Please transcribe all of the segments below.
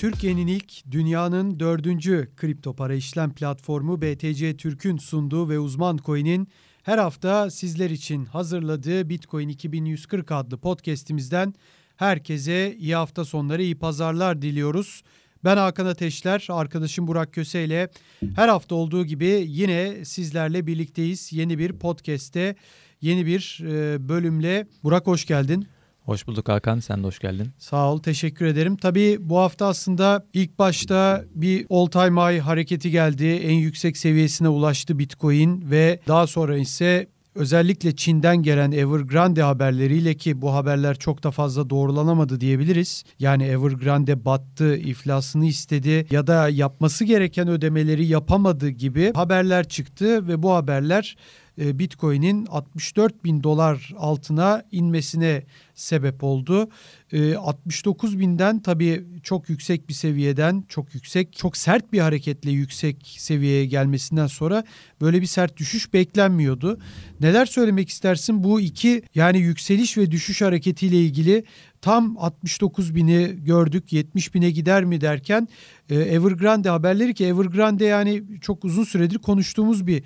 Türkiye'nin ilk, dünyanın dördüncü kripto para işlem platformu BTC Türk'ün sunduğu ve uzman coin'in her hafta sizler için hazırladığı Bitcoin 2140 adlı podcast'imizden herkese iyi hafta sonları, iyi pazarlar diliyoruz. Ben Hakan Ateşler, arkadaşım Burak Köse ile her hafta olduğu gibi yine sizlerle birlikteyiz. Yeni bir podcast'te, yeni bir e, bölümle. Burak hoş geldin. Hoş bulduk Hakan, sen de hoş geldin. Sağ ol, teşekkür ederim. Tabii bu hafta aslında ilk başta bir all time high hareketi geldi. En yüksek seviyesine ulaştı Bitcoin ve daha sonra ise özellikle Çin'den gelen Evergrande haberleriyle ki bu haberler çok da fazla doğrulanamadı diyebiliriz. Yani Evergrande battı, iflasını istedi ya da yapması gereken ödemeleri yapamadı gibi haberler çıktı ve bu haberler e, Bitcoin'in 64 bin dolar altına inmesine sebep oldu. 69 e, binden tabii çok yüksek bir seviyeden çok yüksek çok sert bir hareketle yüksek seviyeye gelmesinden sonra böyle bir sert düşüş beklenmiyordu. Neler söylemek istersin bu iki yani yükseliş ve düşüş hareketiyle ilgili tam 69 bini gördük 70 bine gider mi derken e, Evergrande haberleri ki Evergrande yani çok uzun süredir konuştuğumuz bir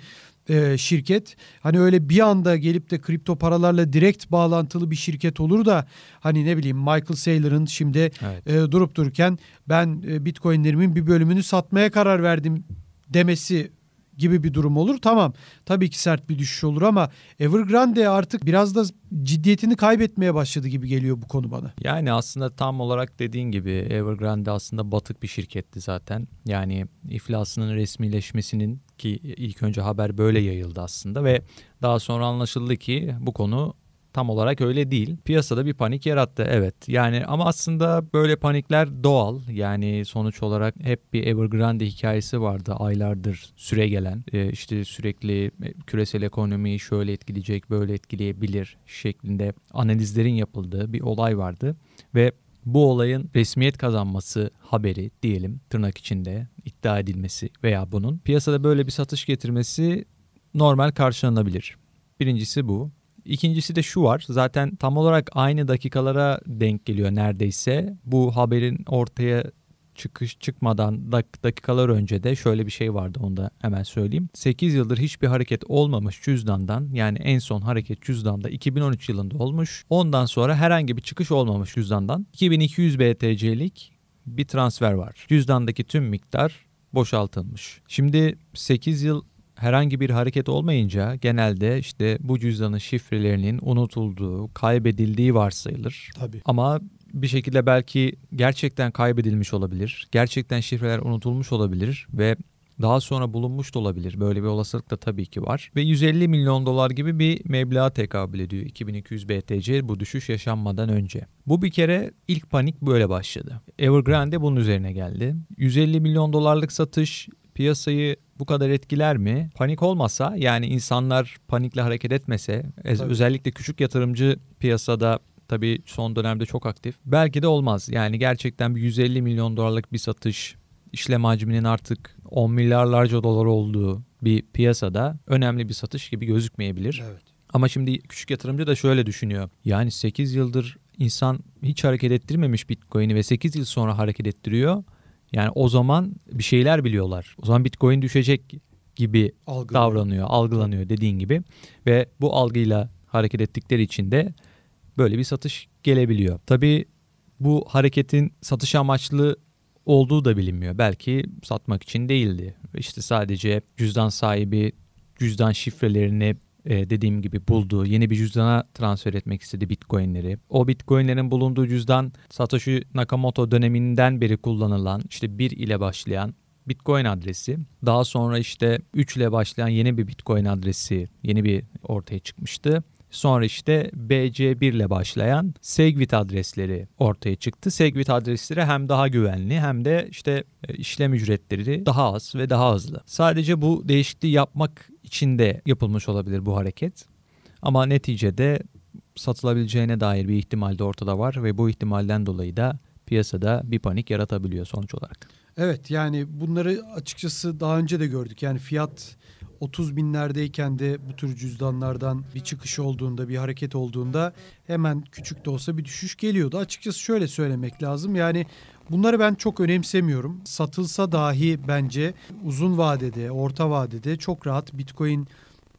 e, şirket. Hani öyle bir anda gelip de kripto paralarla direkt bağlantılı bir şirket olur da hani ne bileyim Michael Saylor'ın şimdi evet. e, durup dururken ben e, Bitcoin'lerimin bir bölümünü satmaya karar verdim demesi gibi bir durum olur. Tamam tabii ki sert bir düşüş olur ama Evergrande artık biraz da ciddiyetini kaybetmeye başladı gibi geliyor bu konu bana. Yani aslında tam olarak dediğin gibi Evergrande aslında batık bir şirketti zaten. Yani iflasının resmileşmesinin ki ilk önce haber böyle yayıldı aslında ve daha sonra anlaşıldı ki bu konu tam olarak öyle değil. Piyasada bir panik yarattı evet. Yani ama aslında böyle panikler doğal. Yani sonuç olarak hep bir Evergrande hikayesi vardı aylardır süre gelen. Ee, işte sürekli e, küresel ekonomiyi şöyle etkileyecek, böyle etkileyebilir şeklinde analizlerin yapıldığı bir olay vardı ve bu olayın resmiyet kazanması haberi diyelim tırnak içinde iddia edilmesi veya bunun piyasada böyle bir satış getirmesi normal karşılanabilir. Birincisi bu. İkincisi de şu var. Zaten tam olarak aynı dakikalara denk geliyor neredeyse. Bu haberin ortaya çıkış çıkmadan dak dakikalar önce de şöyle bir şey vardı onu da hemen söyleyeyim. 8 yıldır hiçbir hareket olmamış cüzdandan yani en son hareket cüzdanda 2013 yılında olmuş. Ondan sonra herhangi bir çıkış olmamış cüzdandan 2200 BTC'lik bir transfer var. Cüzdandaki tüm miktar boşaltılmış. Şimdi 8 yıl herhangi bir hareket olmayınca genelde işte bu cüzdanın şifrelerinin unutulduğu, kaybedildiği varsayılır. Tabii. Ama bir şekilde belki gerçekten kaybedilmiş olabilir. Gerçekten şifreler unutulmuş olabilir ve daha sonra bulunmuş da olabilir. Böyle bir olasılık da tabii ki var. Ve 150 milyon dolar gibi bir meblağa tekabül ediyor 2200 BTC bu düşüş yaşanmadan önce. Bu bir kere ilk panik böyle başladı. Evergrande bunun üzerine geldi. 150 milyon dolarlık satış piyasayı bu kadar etkiler mi? Panik olmasa yani insanlar panikle hareket etmese Tabii. özellikle küçük yatırımcı piyasada tabii son dönemde çok aktif. Belki de olmaz. Yani gerçekten bir 150 milyon dolarlık bir satış işlem hacminin artık 10 milyarlarca dolar olduğu bir piyasada önemli bir satış gibi gözükmeyebilir. Evet. Ama şimdi küçük yatırımcı da şöyle düşünüyor. Yani 8 yıldır insan hiç hareket ettirmemiş Bitcoin'i ve 8 yıl sonra hareket ettiriyor. Yani o zaman bir şeyler biliyorlar. O zaman Bitcoin düşecek gibi Algılıyor. davranıyor, algılanıyor dediğin gibi. Ve bu algıyla hareket ettikleri için de böyle bir satış gelebiliyor. Tabii bu hareketin satış amaçlı olduğu da bilinmiyor. Belki satmak için değildi. İşte sadece cüzdan sahibi cüzdan şifrelerini e, dediğim gibi buldu. Yeni bir cüzdana transfer etmek istedi Bitcoin'leri. O Bitcoin'lerin bulunduğu cüzdan Satoshi Nakamoto döneminden beri kullanılan işte 1 ile başlayan Bitcoin adresi. Daha sonra işte 3 ile başlayan yeni bir Bitcoin adresi yeni bir ortaya çıkmıştı. Sonra işte BC1 ile başlayan Segwit adresleri ortaya çıktı. Segwit adresleri hem daha güvenli hem de işte e, işlem ücretleri daha az ve daha hızlı. Sadece bu değişikliği yapmak için de yapılmış olabilir bu hareket. Ama neticede satılabileceğine dair bir ihtimal de ortada var ve bu ihtimalden dolayı da piyasada bir panik yaratabiliyor sonuç olarak. Evet yani bunları açıkçası daha önce de gördük. Yani fiyat 30 binlerdeyken de bu tür cüzdanlardan bir çıkış olduğunda, bir hareket olduğunda hemen küçük de olsa bir düşüş geliyordu. Açıkçası şöyle söylemek lazım. Yani Bunları ben çok önemsemiyorum. Satılsa dahi bence uzun vadede, orta vadede çok rahat Bitcoin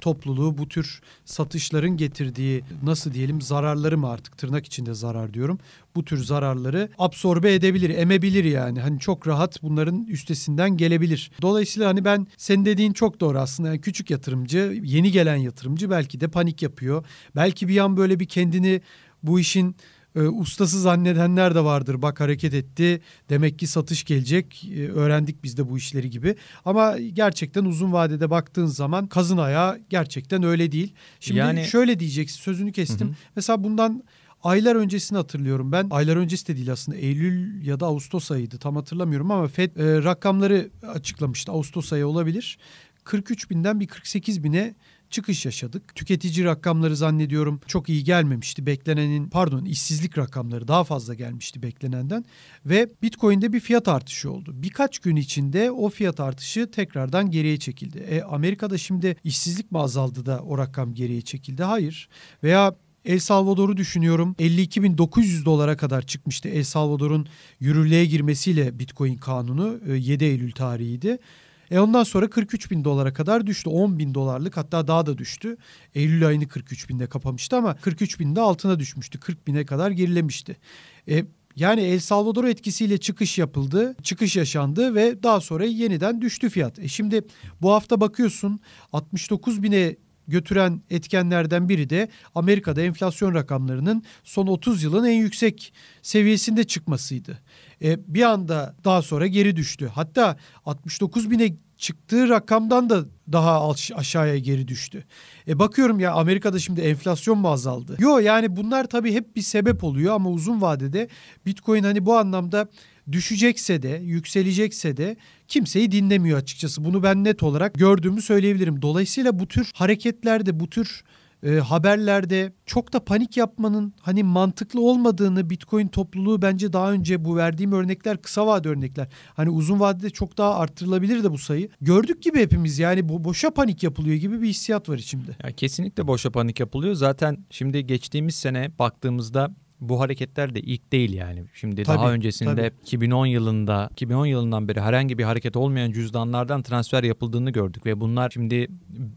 topluluğu bu tür satışların getirdiği nasıl diyelim zararları mı artık tırnak içinde zarar diyorum. Bu tür zararları absorbe edebilir, emebilir yani. Hani çok rahat bunların üstesinden gelebilir. Dolayısıyla hani ben senin dediğin çok doğru aslında. Yani küçük yatırımcı, yeni gelen yatırımcı belki de panik yapıyor. Belki bir an böyle bir kendini bu işin e, ustası zannedenler de vardır. Bak hareket etti. Demek ki satış gelecek. E, öğrendik biz de bu işleri gibi. Ama gerçekten uzun vadede baktığın zaman kazın ayağı gerçekten öyle değil. Şimdi yani... şöyle diyeceksin sözünü kestim. Hı hı. Mesela bundan aylar öncesini hatırlıyorum ben. Aylar öncesi de değil aslında Eylül ya da Ağustos ayıydı tam hatırlamıyorum ama FED e, rakamları açıklamıştı. Ağustos ayı olabilir. 43 binden bir 48 bine çıkış yaşadık. Tüketici rakamları zannediyorum çok iyi gelmemişti. Beklenenin pardon işsizlik rakamları daha fazla gelmişti beklenenden ve Bitcoin'de bir fiyat artışı oldu. Birkaç gün içinde o fiyat artışı tekrardan geriye çekildi. E, Amerika'da şimdi işsizlik mi azaldı da o rakam geriye çekildi? Hayır. Veya El Salvador'u düşünüyorum. 52.900 dolara kadar çıkmıştı El Salvador'un yürürlüğe girmesiyle Bitcoin kanunu 7 e, Eylül tarihiydi. E ondan sonra 43 bin dolara kadar düştü. 10 bin dolarlık hatta daha da düştü. Eylül ayını 43 binde kapamıştı ama 43 binde altına düşmüştü. 40 bine kadar gerilemişti. E, yani El Salvador etkisiyle çıkış yapıldı, çıkış yaşandı ve daha sonra yeniden düştü fiyat. E şimdi bu hafta bakıyorsun 69 bine götüren etkenlerden biri de Amerika'da enflasyon rakamlarının son 30 yılın en yüksek seviyesinde çıkmasıydı. E, bir anda daha sonra geri düştü. Hatta 69 bine çıktığı rakamdan da daha aşağıya geri düştü. E bakıyorum ya Amerika'da şimdi enflasyon mu azaldı? Yo yani bunlar tabii hep bir sebep oluyor ama uzun vadede Bitcoin hani bu anlamda düşecekse de yükselecekse de kimseyi dinlemiyor açıkçası. Bunu ben net olarak gördüğümü söyleyebilirim. Dolayısıyla bu tür hareketlerde bu tür e, haberlerde çok da panik yapmanın hani mantıklı olmadığını Bitcoin topluluğu bence daha önce bu verdiğim örnekler kısa vade örnekler. Hani uzun vadede çok daha arttırılabilir de bu sayı. Gördük gibi hepimiz yani bu boşa panik yapılıyor gibi bir hissiyat var içimde. Ya kesinlikle boşa panik yapılıyor. Zaten şimdi geçtiğimiz sene baktığımızda bu hareketler de ilk değil yani. Şimdi tabii, daha öncesinde tabii. 2010 yılında 2010 yılından beri herhangi bir hareket olmayan cüzdanlardan transfer yapıldığını gördük ve bunlar şimdi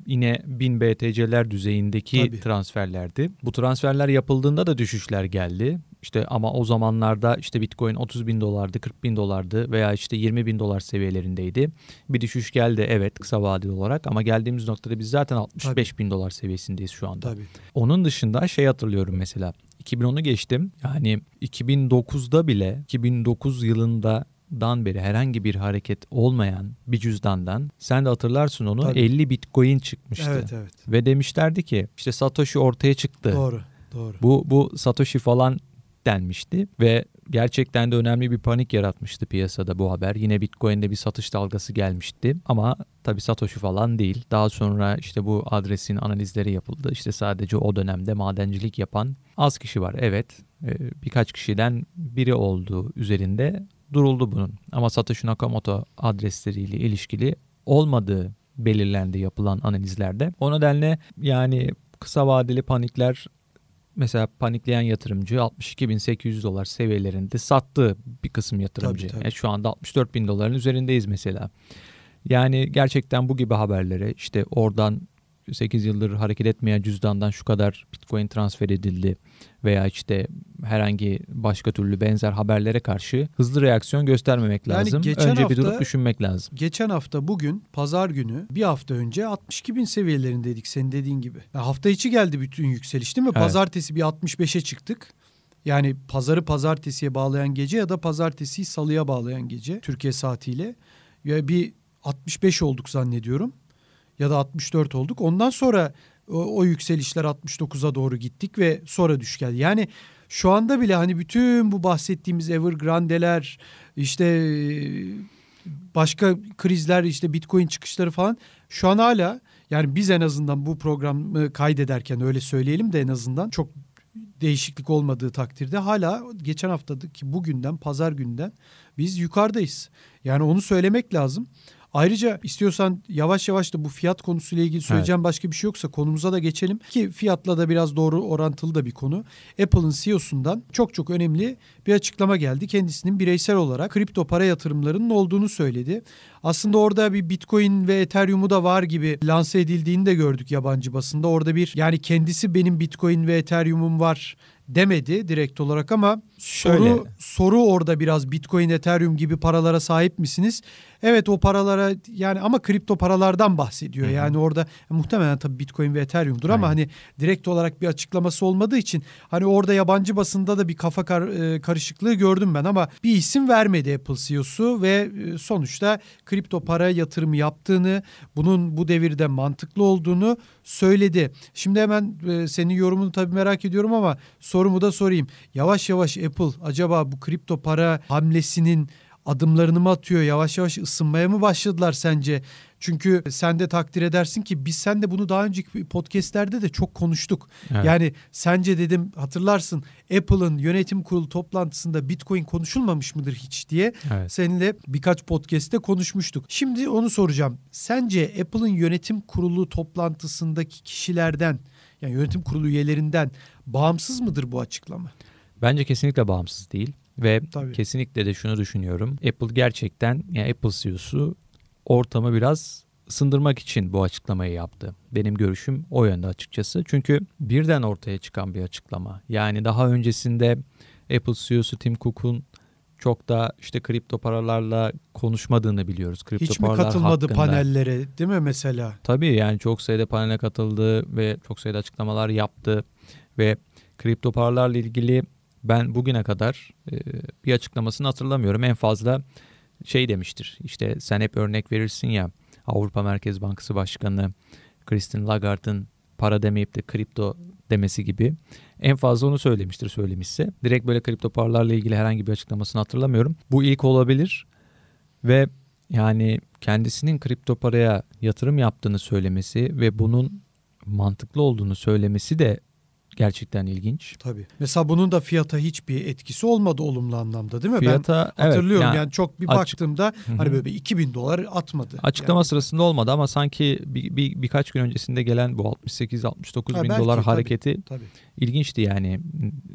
yine 1000 BTC'ler düzeyindeki tabii. transferlerdi. Bu transferler yapıldığında da düşüşler geldi. İşte ama o zamanlarda işte Bitcoin 30 bin dolardı, 40 bin dolardı veya işte 20 bin dolar seviyelerindeydi. Bir düşüş geldi evet kısa vadeli olarak ama geldiğimiz noktada biz zaten 65 Tabii. bin dolar seviyesindeyiz şu anda. Tabii. Onun dışında şey hatırlıyorum mesela 2010'u geçtim. Yani 2009'da bile 2009 yılında dan beri herhangi bir hareket olmayan bir cüzdandan sen de hatırlarsın onu Tabii. 50 bitcoin çıkmıştı. Evet evet. Ve demişlerdi ki işte Satoshi ortaya çıktı. Doğru. Doğru. Bu bu Satoshi falan denmişti ve gerçekten de önemli bir panik yaratmıştı piyasada bu haber. Yine Bitcoin'de bir satış dalgası gelmişti ama tabii Satoshi falan değil. Daha sonra işte bu adresin analizleri yapıldı. İşte sadece o dönemde madencilik yapan az kişi var. Evet e, birkaç kişiden biri olduğu üzerinde duruldu bunun. Ama Satoshi Nakamoto adresleriyle ilişkili olmadığı belirlendi yapılan analizlerde. O nedenle yani kısa vadeli panikler mesela panikleyen yatırımcı 62.800 dolar seviyelerinde sattı bir kısım yatırımcı. Tabii, tabii. Yani şu anda 64 bin doların üzerindeyiz mesela. Yani gerçekten bu gibi haberlere işte oradan 8 yıldır hareket etmeyen cüzdandan şu kadar bitcoin transfer edildi veya işte herhangi başka türlü benzer haberlere karşı hızlı reaksiyon göstermemek yani lazım. Önce hafta, bir durup düşünmek lazım. Geçen hafta bugün pazar günü bir hafta önce 62 bin seviyelerindeydik senin dediğin gibi. Yani hafta içi geldi bütün yükseliş değil mi? Evet. Pazartesi bir 65'e çıktık. Yani pazarı pazartesiye bağlayan gece ya da pazartesiyi salıya bağlayan gece Türkiye saatiyle. Ya bir 65 olduk zannediyorum ya da 64 olduk. Ondan sonra o, o yükselişler 69'a doğru gittik ve sonra düş geldi. Yani şu anda bile hani bütün bu bahsettiğimiz Evergrande'ler işte başka krizler işte Bitcoin çıkışları falan şu an hala yani biz en azından bu programı kaydederken öyle söyleyelim de en azından çok değişiklik olmadığı takdirde hala geçen haftadaki bugünden pazar günden biz yukarıdayız. Yani onu söylemek lazım. Ayrıca istiyorsan yavaş yavaş da bu fiyat konusuyla ilgili söyleyeceğim evet. başka bir şey yoksa konumuza da geçelim. Ki fiyatla da biraz doğru orantılı da bir konu. Apple'ın CEO'sundan çok çok önemli bir açıklama geldi. Kendisinin bireysel olarak kripto para yatırımlarının olduğunu söyledi. Aslında orada bir Bitcoin ve Ethereum'u da var gibi lanse edildiğini de gördük yabancı basında. Orada bir yani kendisi benim Bitcoin ve Ethereum'um var demedi direkt olarak ama Şöyle. soru soru orada biraz Bitcoin, Ethereum gibi paralara sahip misiniz? Evet o paralara yani ama kripto paralardan bahsediyor. Hı-hı. Yani orada muhtemelen tabii Bitcoin ve Ethereum'dur ama hani direkt olarak bir açıklaması olmadığı için hani orada yabancı basında da bir kafa kar, e, karışıklığı gördüm ben ama bir isim vermedi Apple CEO'su ve e, sonuçta kripto para yatırımı yaptığını, bunun bu devirde mantıklı olduğunu söyledi. Şimdi hemen e, senin yorumunu tabii merak ediyorum ama sorumu da sorayım. Yavaş yavaş Apple acaba bu kripto para hamlesinin adımlarını mı atıyor? Yavaş yavaş ısınmaya mı başladılar sence? Çünkü sen de takdir edersin ki biz sen de bunu daha önceki podcastlerde de çok konuştuk. Evet. Yani sence dedim hatırlarsın Apple'ın yönetim kurulu toplantısında Bitcoin konuşulmamış mıdır hiç diye evet. seninle birkaç podcast'te konuşmuştuk. Şimdi onu soracağım. Sence Apple'ın yönetim kurulu toplantısındaki kişilerden yani yönetim kurulu üyelerinden bağımsız mıdır bu açıklama? Bence kesinlikle bağımsız değil. Ve Tabii. kesinlikle de şunu düşünüyorum. Apple gerçekten yani Apple CEO'su ortamı biraz ısındırmak için bu açıklamayı yaptı. Benim görüşüm o yönde açıkçası. Çünkü birden ortaya çıkan bir açıklama. Yani daha öncesinde Apple CEO'su Tim Cook'un çok da işte kripto paralarla konuşmadığını biliyoruz. Kripto Hiç mi katılmadı hakkında. panellere değil mi mesela? Tabii yani çok sayıda panele katıldı ve çok sayıda açıklamalar yaptı ve kripto paralarla ilgili ben bugüne kadar e, bir açıklamasını hatırlamıyorum. En fazla şey demiştir. İşte sen hep örnek verirsin ya Avrupa Merkez Bankası Başkanı Christine Lagarde'ın para demeyip de kripto demesi gibi en fazla onu söylemiştir söylemişse. Direkt böyle kripto paralarla ilgili herhangi bir açıklamasını hatırlamıyorum. Bu ilk olabilir ve yani kendisinin kripto paraya yatırım yaptığını söylemesi ve bunun mantıklı olduğunu söylemesi de gerçekten ilginç. Tabii. Mesela bunun da fiyata hiçbir etkisi olmadı olumlu anlamda değil mi? Fiyata, ben hatırlıyorum evet, yani, yani çok bir açık, baktığımda hı. hani böyle bir 2000 dolar atmadı. Açıklama yani. sırasında olmadı ama sanki bir, bir, birkaç gün öncesinde gelen bu 68-69 bin belki, dolar hareketi tabii, tabii. ilginçti yani.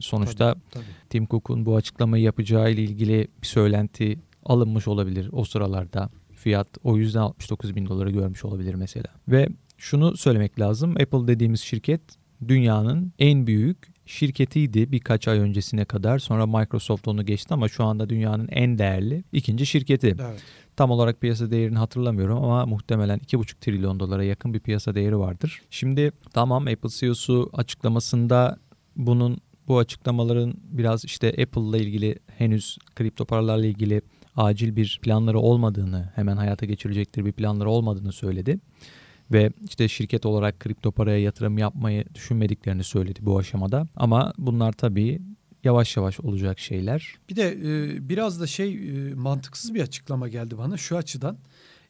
Sonuçta tabii, tabii. Tim Cook'un bu açıklamayı yapacağı ile ilgili bir söylenti alınmış olabilir o sıralarda. Fiyat o yüzden 69 bin doları görmüş olabilir mesela. Ve şunu söylemek lazım. Apple dediğimiz şirket dünyanın en büyük şirketiydi birkaç ay öncesine kadar. Sonra Microsoft onu geçti ama şu anda dünyanın en değerli ikinci şirketi. Evet. Tam olarak piyasa değerini hatırlamıyorum ama muhtemelen 2,5 trilyon dolara yakın bir piyasa değeri vardır. Şimdi tamam Apple CEO'su açıklamasında bunun bu açıklamaların biraz işte Apple'la ilgili henüz kripto paralarla ilgili acil bir planları olmadığını, hemen hayata geçirecektir bir planları olmadığını söyledi ve işte şirket olarak kripto paraya yatırım yapmayı düşünmediklerini söyledi bu aşamada. Ama bunlar tabii yavaş yavaş olacak şeyler. Bir de e, biraz da şey e, mantıksız bir açıklama geldi bana şu açıdan.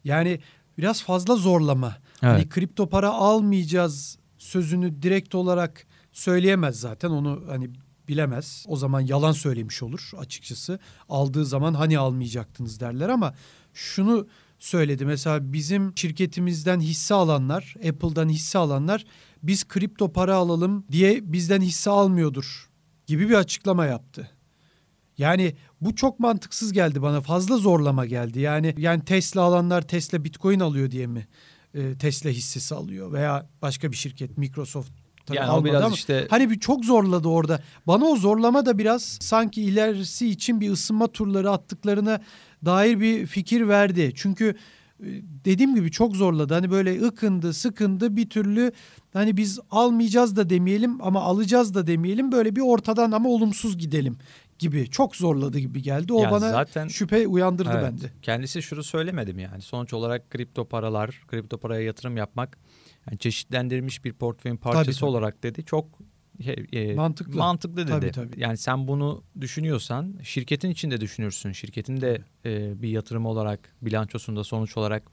Yani biraz fazla zorlama. Hani evet. Hani kripto para almayacağız sözünü direkt olarak söyleyemez zaten. Onu hani bilemez. O zaman yalan söylemiş olur açıkçası. Aldığı zaman hani almayacaktınız derler ama şunu söyledi. Mesela bizim şirketimizden hisse alanlar, Apple'dan hisse alanlar biz kripto para alalım diye bizden hisse almıyordur gibi bir açıklama yaptı. Yani bu çok mantıksız geldi bana. Fazla zorlama geldi. Yani yani Tesla alanlar Tesla Bitcoin alıyor diye mi e, Tesla hissesi alıyor veya başka bir şirket Microsoft Tabii yani o biraz ama işte hani bir çok zorladı orada. Bana o zorlama da biraz sanki ilerisi için bir ısınma turları attıklarına dair bir fikir verdi. Çünkü e, dediğim gibi çok zorladı. Hani böyle ıkındı, sıkındı bir türlü hani biz almayacağız da demeyelim ama alacağız da demeyelim. Böyle bir ortadan ama olumsuz gidelim gibi çok zorladı gibi geldi. O yani bana zaten, şüphe uyandırdı evet, bende. Kendisi şunu söylemedim yani. Sonuç olarak kripto paralar, kripto paraya yatırım yapmak yani çeşitlendirilmiş bir portföyün parçası tabii, tabii. olarak dedi. Çok e, mantıklı. mantıklı dedi. Tabii, tabii. Yani sen bunu düşünüyorsan şirketin içinde düşünürsün. Şirketin de e, bir yatırım olarak bilançosunda sonuç olarak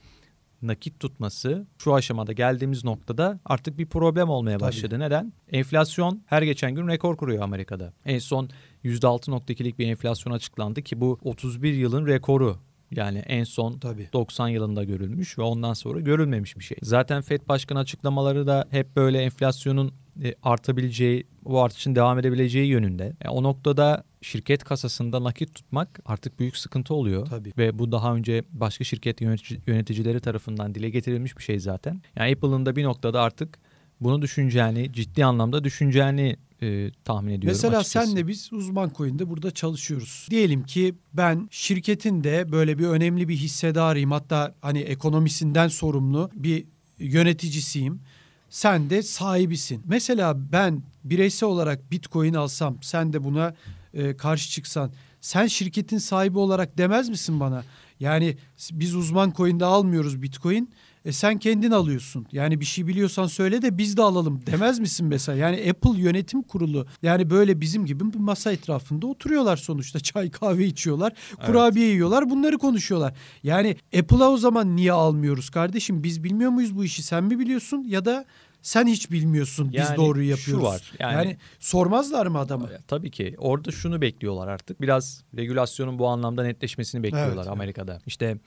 nakit tutması şu aşamada geldiğimiz noktada artık bir problem olmaya başladı. Tabii. Neden? Enflasyon her geçen gün rekor kuruyor Amerika'da. En son %6.2'lik bir enflasyon açıklandı ki bu 31 yılın rekoru Yani en son Tabii. 90 yılında görülmüş ve ondan sonra görülmemiş bir şey. Zaten FED Başkanı açıklamaları da hep böyle enflasyonun e, artabileceği, bu artışın devam edebileceği yönünde. E, o noktada şirket kasasında nakit tutmak artık büyük sıkıntı oluyor. Tabii. Ve bu daha önce başka şirket yöneticileri tarafından dile getirilmiş bir şey zaten. Yani Apple'ın da bir noktada artık bunu düşüneceğini, ciddi anlamda düşüneceğini e, tahmin ediyorum Mesela açıkçası. senle biz uzman coin'de burada çalışıyoruz. Diyelim ki ben şirketin de böyle bir önemli bir hissedarıyım. Hatta hani ekonomisinden sorumlu bir yöneticisiyim. Sen de sahibisin. Mesela ben bireysel olarak Bitcoin alsam, sen de buna e, karşı çıksan, sen şirketin sahibi olarak demez misin bana? Yani biz uzman coin'de almıyoruz Bitcoin. E sen kendin alıyorsun. Yani bir şey biliyorsan söyle de biz de alalım demez misin mesela? Yani Apple yönetim kurulu yani böyle bizim gibi bir masa etrafında oturuyorlar sonuçta. Çay kahve içiyorlar, kurabiye evet. yiyorlar, bunları konuşuyorlar. Yani Apple'a o zaman niye almıyoruz kardeşim? Biz bilmiyor muyuz bu işi? Sen mi biliyorsun ya da sen hiç bilmiyorsun yani biz doğruyu yapıyoruz. Şu var. Yani, yani sormazlar mı adamı? Tabii ki. Orada şunu bekliyorlar artık. Biraz regülasyonun bu anlamda netleşmesini bekliyorlar evet, Amerika'da. Evet. İşte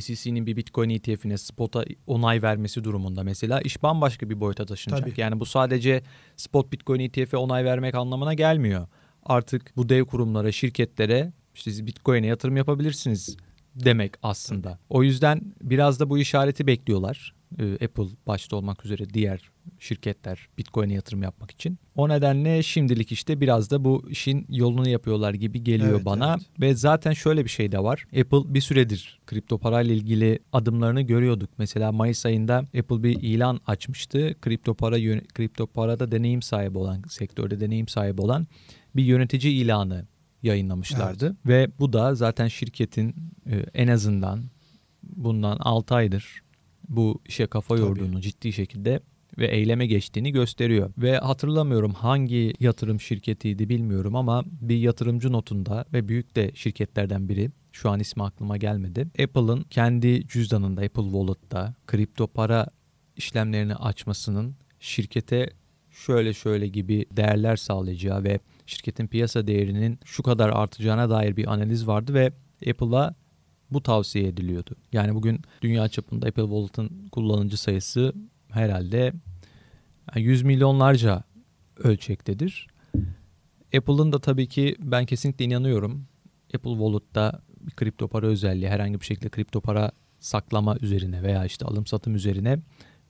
SEC'nin bir Bitcoin ETF'ine spot'a onay vermesi durumunda mesela iş bambaşka bir boyuta taşınacak. Tabii. Yani bu sadece spot Bitcoin ETF'e onay vermek anlamına gelmiyor. Artık bu dev kurumlara, şirketlere siz Bitcoin'e yatırım yapabilirsiniz demek aslında. O yüzden biraz da bu işareti bekliyorlar. Ee, Apple başta olmak üzere diğer şirketler Bitcoin'e yatırım yapmak için. O nedenle şimdilik işte biraz da bu işin yolunu yapıyorlar gibi geliyor evet, bana. Evet. Ve zaten şöyle bir şey de var. Apple bir süredir kripto parayla ilgili adımlarını görüyorduk. Mesela Mayıs ayında Apple bir ilan açmıştı. Kripto para kripto parada deneyim sahibi olan, sektörde deneyim sahibi olan bir yönetici ilanı yayınlamışlardı. Evet. Ve bu da zaten şirketin e, en azından bundan 6 aydır bu işe kafa yorduğunu Tabii. ciddi şekilde ve eyleme geçtiğini gösteriyor. Ve hatırlamıyorum hangi yatırım şirketiydi bilmiyorum ama bir yatırımcı notunda ve büyük de şirketlerden biri şu an ismi aklıma gelmedi. Apple'ın kendi cüzdanında Apple Wallet'ta kripto para işlemlerini açmasının şirkete şöyle şöyle gibi değerler sağlayacağı ve şirketin piyasa değerinin şu kadar artacağına dair bir analiz vardı ve Apple'a bu tavsiye ediliyordu. Yani bugün dünya çapında Apple Wallet'ın kullanıcı sayısı herhalde 100 milyonlarca ölçektedir. Apple'ın da tabii ki ben kesinlikle inanıyorum. Apple Wallet'ta bir kripto para özelliği herhangi bir şekilde kripto para saklama üzerine veya işte alım satım üzerine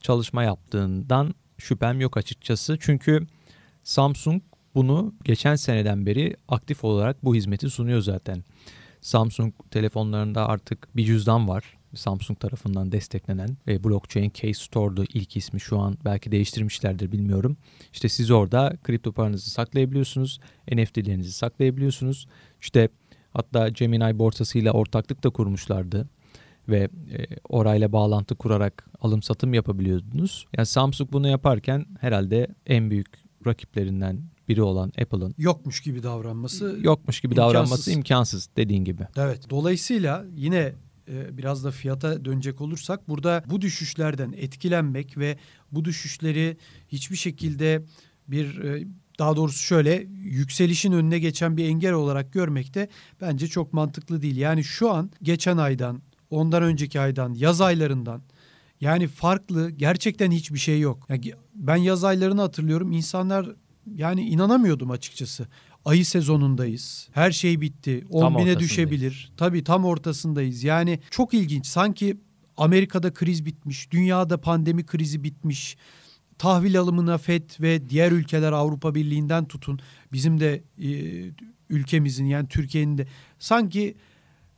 çalışma yaptığından şüphem yok açıkçası. Çünkü Samsung bunu geçen seneden beri aktif olarak bu hizmeti sunuyor zaten. Samsung telefonlarında artık bir cüzdan var. Samsung tarafından desteklenen ve Blockchain Case Store'du ilk ismi şu an belki değiştirmişlerdir bilmiyorum. İşte siz orada kripto paranızı saklayabiliyorsunuz, NFT'lerinizi saklayabiliyorsunuz. İşte hatta Gemini borsasıyla ortaklık da kurmuşlardı ve e, orayla bağlantı kurarak alım satım yapabiliyordunuz. Yani Samsung bunu yaparken herhalde en büyük rakiplerinden biri olan Apple'ın yokmuş gibi davranması yokmuş gibi imkansız. davranması imkansız dediğin gibi. Evet. Dolayısıyla yine e, biraz da fiyata dönecek olursak burada bu düşüşlerden etkilenmek ve bu düşüşleri hiçbir şekilde bir e, daha doğrusu şöyle yükselişin önüne geçen bir engel olarak görmek de bence çok mantıklı değil. Yani şu an geçen aydan, ondan önceki aydan, yaz aylarından yani farklı gerçekten hiçbir şey yok. Yani ben yaz aylarını hatırlıyorum. İnsanlar yani inanamıyordum açıkçası. Ayı sezonundayız. Her şey bitti. 10 bine düşebilir. Tabii tam ortasındayız. Yani çok ilginç. Sanki Amerika'da kriz bitmiş. Dünyada pandemi krizi bitmiş. Tahvil alımına FED ve diğer ülkeler Avrupa Birliği'nden tutun. Bizim de e, ülkemizin yani Türkiye'nin de sanki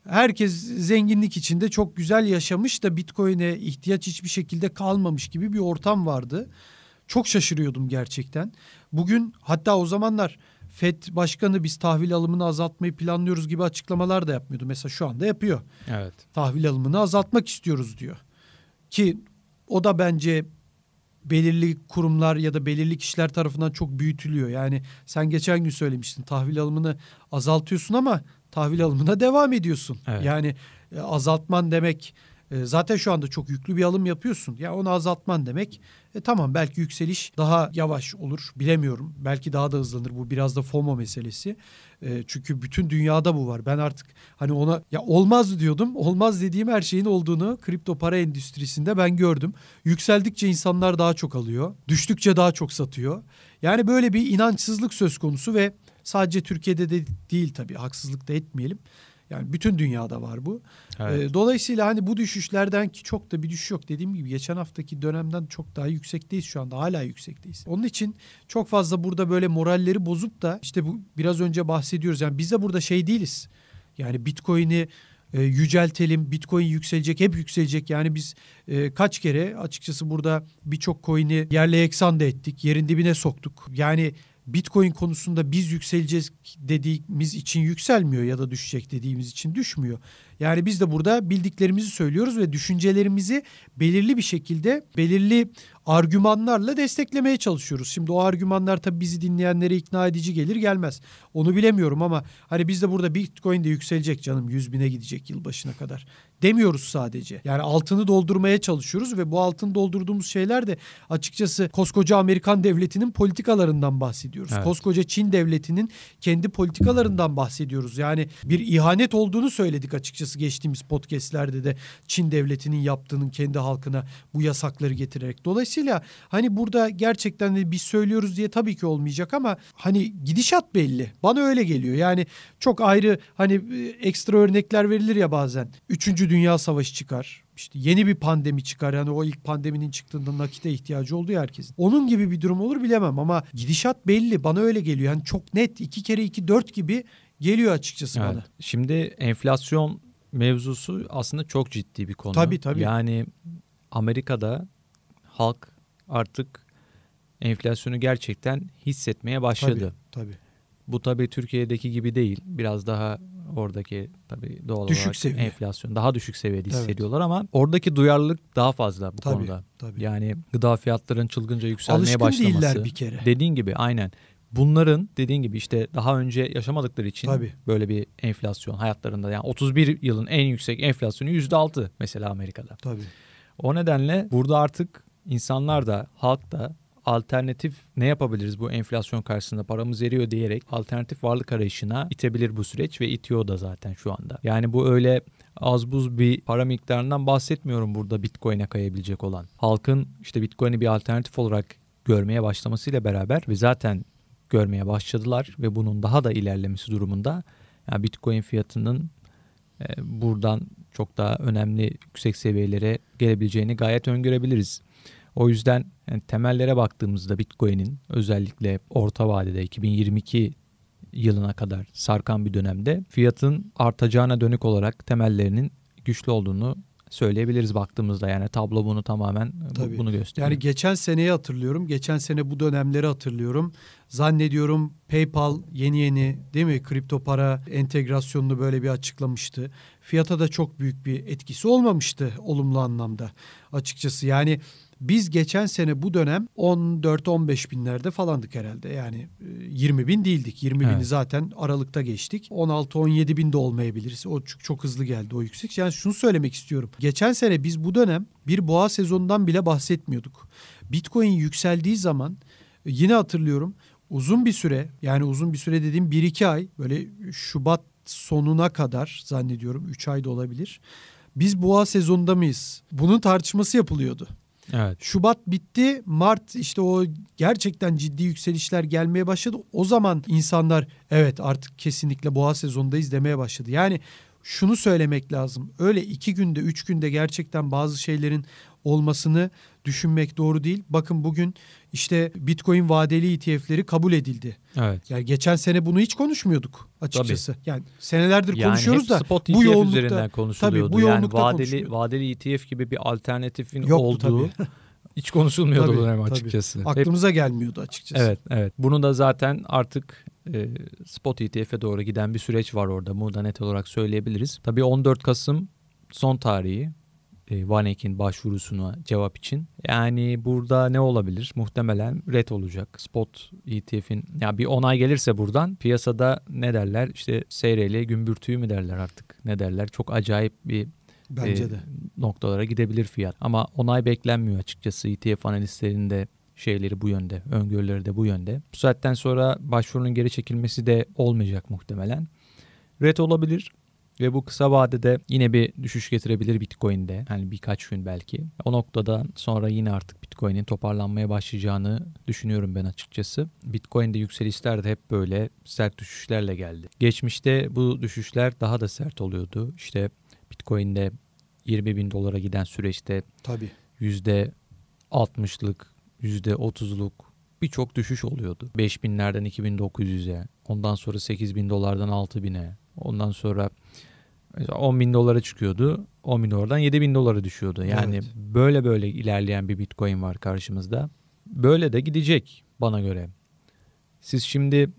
herkes zenginlik içinde çok güzel yaşamış da Bitcoin'e ihtiyaç hiçbir şekilde kalmamış gibi bir ortam vardı. Çok şaşırıyordum gerçekten. Bugün hatta o zamanlar FED başkanı biz tahvil alımını azaltmayı planlıyoruz gibi açıklamalar da yapmıyordu. Mesela şu anda yapıyor. Evet. Tahvil alımını azaltmak istiyoruz diyor. Ki o da bence belirli kurumlar ya da belirli kişiler tarafından çok büyütülüyor. Yani sen geçen gün söylemiştin tahvil alımını azaltıyorsun ama tahvil alımına devam ediyorsun. Evet. Yani e, azaltman demek E, zaten şu anda çok yüklü bir alım yapıyorsun. Ya onu azaltman demek. E, tamam belki yükseliş daha yavaş olur. Bilemiyorum. Belki daha da hızlanır. Bu biraz da FOMO meselesi. E, çünkü bütün dünyada bu var. Ben artık hani ona ya olmaz diyordum. Olmaz dediğim her şeyin olduğunu kripto para endüstrisinde ben gördüm. Yükseldikçe insanlar daha çok alıyor. Düştükçe daha çok satıyor. Yani böyle bir inançsızlık söz konusu ve sadece Türkiye'de de değil tabii haksızlık da etmeyelim. Yani bütün dünyada var bu. Evet. Ee, dolayısıyla hani bu düşüşlerden ki çok da bir düşüş yok. Dediğim gibi geçen haftaki dönemden çok daha yüksekteyiz şu anda. Hala yüksekteyiz. Onun için çok fazla burada böyle moralleri bozup da işte bu biraz önce bahsediyoruz. Yani biz de burada şey değiliz. Yani Bitcoin'i e, yüceltelim, Bitcoin yükselecek, hep yükselecek. Yani biz e, kaç kere açıkçası burada birçok coin'i yerle eksan da ettik, yerin dibine soktuk. Yani Bitcoin konusunda biz yükseleceğiz dediğimiz için yükselmiyor ya da düşecek dediğimiz için düşmüyor. Yani biz de burada bildiklerimizi söylüyoruz ve düşüncelerimizi belirli bir şekilde belirli argümanlarla desteklemeye çalışıyoruz. Şimdi o argümanlar tabii bizi dinleyenlere ikna edici gelir gelmez. Onu bilemiyorum ama hani biz de burada Bitcoin de yükselecek canım 100 bine gidecek yılbaşına kadar demiyoruz sadece. Yani altını doldurmaya çalışıyoruz ve bu altını doldurduğumuz şeyler de açıkçası koskoca Amerikan devletinin politikalarından bahsediyoruz. Evet. Koskoca Çin devletinin kendi politikalarından bahsediyoruz. Yani bir ihanet olduğunu söyledik açıkçası geçtiğimiz podcastlerde de Çin devletinin yaptığının kendi halkına bu yasakları getirerek. Dolayısıyla hani burada gerçekten de biz söylüyoruz diye tabii ki olmayacak ama hani gidişat belli. Bana öyle geliyor. Yani çok ayrı hani e, ekstra örnekler verilir ya bazen. Üçüncü Dünya Savaşı çıkar. İşte yeni bir pandemi çıkar. Yani o ilk pandeminin çıktığında nakite ihtiyacı oldu ya herkesin. Onun gibi bir durum olur bilemem ama gidişat belli. Bana öyle geliyor. Yani çok net iki kere iki dört gibi geliyor açıkçası evet. bana. Şimdi enflasyon mevzusu aslında çok ciddi bir konu. Tabii tabii. Yani Amerika'da halk artık enflasyonu gerçekten hissetmeye başladı. Tabii tabii. Bu tabii Türkiye'deki gibi değil. Biraz daha oradaki tabii doğal düşük olarak seviye. enflasyon daha düşük seviyede evet. hissediyorlar ama oradaki duyarlılık daha fazla bu tabii, konuda. Tabii. Yani gıda fiyatlarının çılgınca yükselmeye Alışkın başlaması. değiller bir kere. Dediğin gibi aynen. Bunların dediğin gibi işte daha önce yaşamadıkları için Tabii. böyle bir enflasyon hayatlarında yani 31 yılın en yüksek enflasyonu %6 mesela Amerika'da. Tabii. O nedenle burada artık insanlar da halk da alternatif ne yapabiliriz bu enflasyon karşısında paramız eriyor diyerek alternatif varlık arayışına itebilir bu süreç ve itiyor da zaten şu anda. Yani bu öyle az buz bir para miktarından bahsetmiyorum burada Bitcoin'e kayabilecek olan. Halkın işte Bitcoin'i bir alternatif olarak görmeye başlamasıyla beraber ve zaten görmeye başladılar ve bunun daha da ilerlemesi durumunda yani Bitcoin fiyatının e, buradan çok daha önemli yüksek seviyelere gelebileceğini gayet öngörebiliriz. O yüzden yani temellere baktığımızda Bitcoin'in özellikle orta vadede 2022 yılına kadar sarkan bir dönemde fiyatın artacağına dönük olarak temellerinin güçlü olduğunu söyleyebiliriz baktığımızda yani tablo bunu tamamen Tabii. bunu gösteriyor. Yani geçen seneyi hatırlıyorum. Geçen sene bu dönemleri hatırlıyorum. Zannediyorum PayPal yeni yeni değil mi kripto para entegrasyonunu böyle bir açıklamıştı. Fiyata da çok büyük bir etkisi olmamıştı olumlu anlamda açıkçası. Yani biz geçen sene bu dönem 14-15 binlerde falandık herhalde. Yani 20 e, bin değildik. 20 evet. bini zaten Aralık'ta geçtik. 16-17 bin de olmayabiliriz. O çok, çok hızlı geldi o yüksek. Yani şunu söylemek istiyorum. Geçen sene biz bu dönem bir boğa sezonundan bile bahsetmiyorduk. Bitcoin yükseldiği zaman e, yine hatırlıyorum uzun bir süre yani uzun bir süre dediğim 1-2 ay böyle Şubat sonuna kadar zannediyorum 3 ay da olabilir. Biz boğa sezonunda mıyız? Bunun tartışması yapılıyordu. Evet. Şubat bitti. Mart işte o gerçekten ciddi yükselişler gelmeye başladı. O zaman insanlar evet artık kesinlikle boğa sezonundayız demeye başladı. Yani şunu söylemek lazım. Öyle iki günde, üç günde gerçekten bazı şeylerin olmasını düşünmek doğru değil. Bakın bugün işte Bitcoin vadeli ETF'leri kabul edildi. Evet. Yani geçen sene bunu hiç konuşmuyorduk açıkçası. Tabii. Yani senelerdir yani konuşuyoruz da spot ETF bu yoğunlukta üzerinden konuşuluyordu. Tabii bu yoğunlukta yani vadeli vadeli ETF gibi bir alternatifin Yoktu olduğu tabii. hiç konuşulmuyordu tabii, dönem açıkçası. Tabii. Aklımıza Hep, gelmiyordu açıkçası. Evet, evet. Bunu da zaten artık e, spot ETF'e doğru giden bir süreç var orada. Bunu da net olarak söyleyebiliriz. Tabii 14 Kasım son tarihi e, Vanek'in başvurusuna cevap için. Yani burada ne olabilir? Muhtemelen red olacak. Spot ETF'in ya yani bir onay gelirse buradan piyasada ne derler? İşte seyreyle gümbürtüyü mü derler artık? Ne derler? Çok acayip bir Bence de. noktalara gidebilir fiyat. Ama onay beklenmiyor açıkçası ETF analistlerinde şeyleri bu yönde, öngörüleri de bu yönde. Bu saatten sonra başvurunun geri çekilmesi de olmayacak muhtemelen. Red olabilir ve bu kısa vadede yine bir düşüş getirebilir Bitcoin'de. Yani birkaç gün belki. O noktada sonra yine artık Bitcoin'in toparlanmaya başlayacağını düşünüyorum ben açıkçası. Bitcoin'de yükselişler de hep böyle sert düşüşlerle geldi. Geçmişte bu düşüşler daha da sert oluyordu. İşte Bitcoin'de 20 bin dolara giden süreçte Tabii. %60'lık, %30'luk birçok düşüş oluyordu. 5000'lerden 2900'e, ondan sonra 8000 dolardan 6000'e, ondan sonra 10 bin dolara çıkıyordu. 10 bin dolardan 7 bin dolara düşüyordu. Yani Evet. böyle böyle ilerleyen bir bitcoin var karşımızda. Böyle de gidecek bana göre. Siz şimdi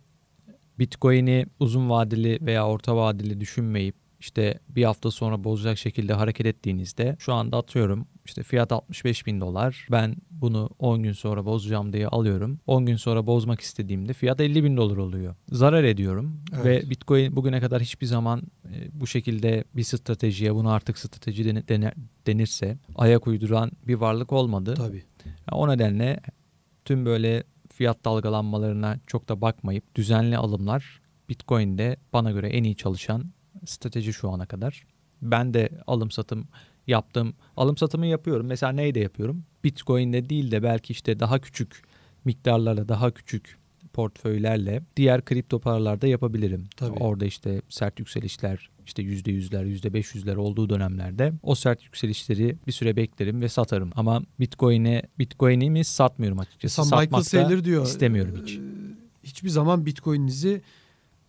bitcoin'i uzun vadeli veya orta vadeli düşünmeyip işte bir hafta sonra bozacak şekilde hareket ettiğinizde şu anda atıyorum işte fiyat 65 bin dolar. Ben bunu 10 gün sonra bozacağım diye alıyorum. 10 gün sonra bozmak istediğimde fiyat 50 bin dolar oluyor. Zarar ediyorum Evet. ve bitcoin bugüne kadar hiçbir zaman e, bu şekilde bir stratejiye bunu artık strateji dene- denirse ayak uyduran bir varlık olmadı. Tabii. O nedenle tüm böyle fiyat dalgalanmalarına çok da bakmayıp düzenli alımlar Bitcoin'de bana göre en iyi çalışan strateji şu ana kadar. Ben de alım satım yaptım. Alım satımı yapıyorum. Mesela neyde yapıyorum? Bitcoin'de değil de belki işte daha küçük miktarlarla daha küçük portföylerle diğer kripto paralarda yapabilirim. Tabii. Orada işte sert yükselişler işte %100'ler %500'ler olduğu dönemlerde o sert yükselişleri bir süre beklerim ve satarım. Ama Bitcoin'e Bitcoin'imi satmıyorum açıkçası. Michael Satmak da Saylor diyor. istemiyorum hiç. Hiçbir zaman Bitcoin'inizi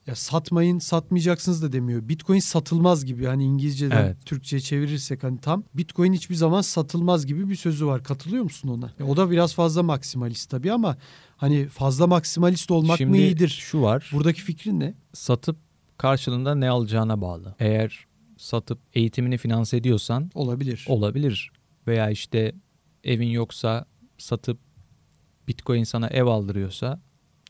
ya satmayın, satmayacaksınız da demiyor. Bitcoin satılmaz gibi hani İngilizceden Evet. Türkçe'ye çevirirsek hani tam Bitcoin hiçbir zaman satılmaz gibi bir sözü var. Katılıyor musun ona? Ya o da biraz fazla maksimalist tabii ama hani fazla maksimalist olmak Şimdi mı iyidir? şu var. Buradaki fikrin ne? satıp karşılığında ne alacağına bağlı. Eğer satıp eğitimini finanse ediyorsan Olabilir. olabilir. Veya işte evin yoksa satıp Bitcoin sana ev aldırıyorsa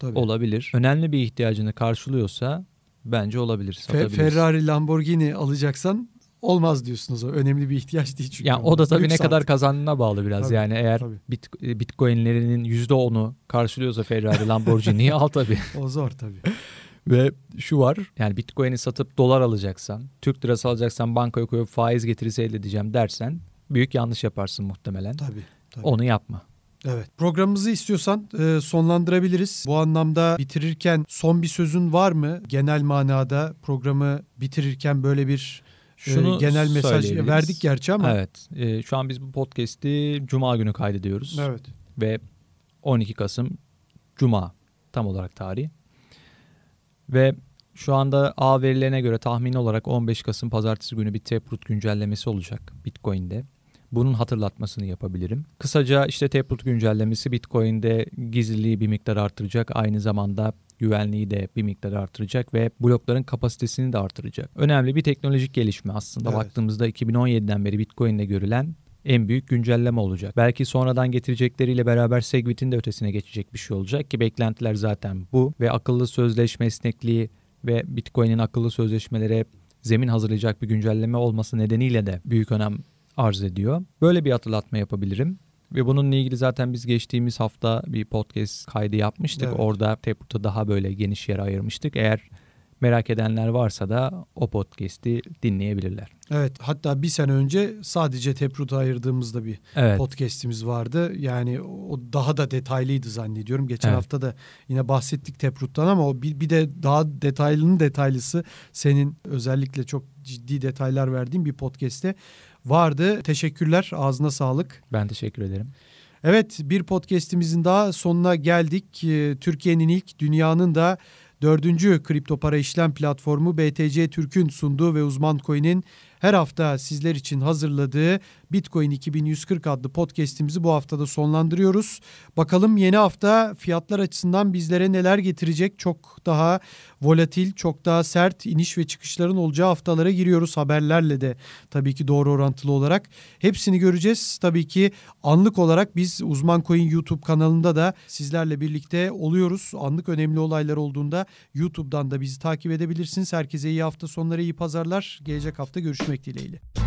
tabii. olabilir. Önemli bir ihtiyacını karşılıyorsa bence olabilir. Fe-. Ferrari, Lamborghini alacaksan olmaz diyorsunuz o. Önemli bir ihtiyaç değil çünkü. Yani o da tabii Lüks ne kadar artık. kazandığına bağlı biraz. Tabii, yani eğer tabii. bit, Bitcoin'lerinin %10'u karşılıyorsa Ferrari, Lamborghini'yi al tabii. O zor tabii. Ve şu var yani Bitcoin'i satıp dolar alacaksan, Türk lirası alacaksan bankaya koyup faiz getirisi elde edeceğim dersen büyük yanlış yaparsın muhtemelen. Tabii. tabii. Onu yapma. Evet. Programımızı istiyorsan e, sonlandırabiliriz. Bu anlamda bitirirken son bir sözün var mı? Genel manada programı bitirirken böyle bir e, Şunu genel mesaj söyleyebiliriz. verdik gerçi ama. Evet. e, şu an biz bu podcast'i Cuma günü kaydediyoruz. Evet. Ve 12 Kasım Cuma tam olarak tarih. Ve şu anda A verilerine göre tahmini olarak 15 Kasım pazartesi günü bir Taproot güncellemesi olacak Bitcoin'de. Bunun hatırlatmasını yapabilirim. Kısaca işte Taproot güncellemesi Bitcoin'de gizliliği bir miktar artıracak. Aynı zamanda güvenliği de bir miktar artıracak ve blokların kapasitesini de artıracak. Önemli bir teknolojik gelişme aslında. Evet. Baktığımızda 2017'den beri Bitcoin'de görülen en büyük güncelleme olacak. Belki sonradan getirecekleriyle beraber Segwit'in de ötesine geçecek bir şey olacak ki beklentiler zaten bu ve akıllı sözleşme esnekliği ve Bitcoin'in akıllı sözleşmelere zemin hazırlayacak bir güncelleme olması nedeniyle de büyük önem arz ediyor. Böyle bir hatırlatma yapabilirim. Ve bununla ilgili zaten biz geçtiğimiz hafta bir podcast kaydı yapmıştık. Evet. Orada Taproot'a daha böyle geniş yer ayırmıştık. Eğer merak edenler varsa da o podcast'i dinleyebilirler. Evet. Hatta bir sene önce sadece Taproot'a ayırdığımızda bir Evet. podcast'imiz vardı. Yani o daha da detaylıydı zannediyorum. Geçen Evet. hafta da yine bahsettik Taproot'tan ama o bir, bir de daha detaylının detaylısı senin özellikle çok ciddi detaylar verdiğin bir podcast'te vardı. Teşekkürler. Ağzına sağlık. Ben teşekkür ederim. Evet bir podcast'imizin daha sonuna geldik. Ee, Türkiye'nin ilk dünyanın da dördüncü kripto para işlem platformu BTC Türk'ün sunduğu ve uzman coin'in her hafta sizler için hazırladığı Bitcoin 2140 adlı podcast'imizi bu haftada sonlandırıyoruz. Bakalım yeni hafta fiyatlar açısından bizlere neler getirecek? Çok daha volatil, çok daha sert iniş ve çıkışların olacağı haftalara giriyoruz haberlerle de tabii ki doğru orantılı olarak. Hepsini göreceğiz. Tabii ki anlık olarak biz Uzman Coin YouTube kanalında da sizlerle birlikte oluyoruz. Anlık önemli olaylar olduğunda YouTube'dan da bizi takip edebilirsiniz. Herkese iyi hafta sonları, iyi pazarlar. Gelecek hafta görüşmek dileğiyle.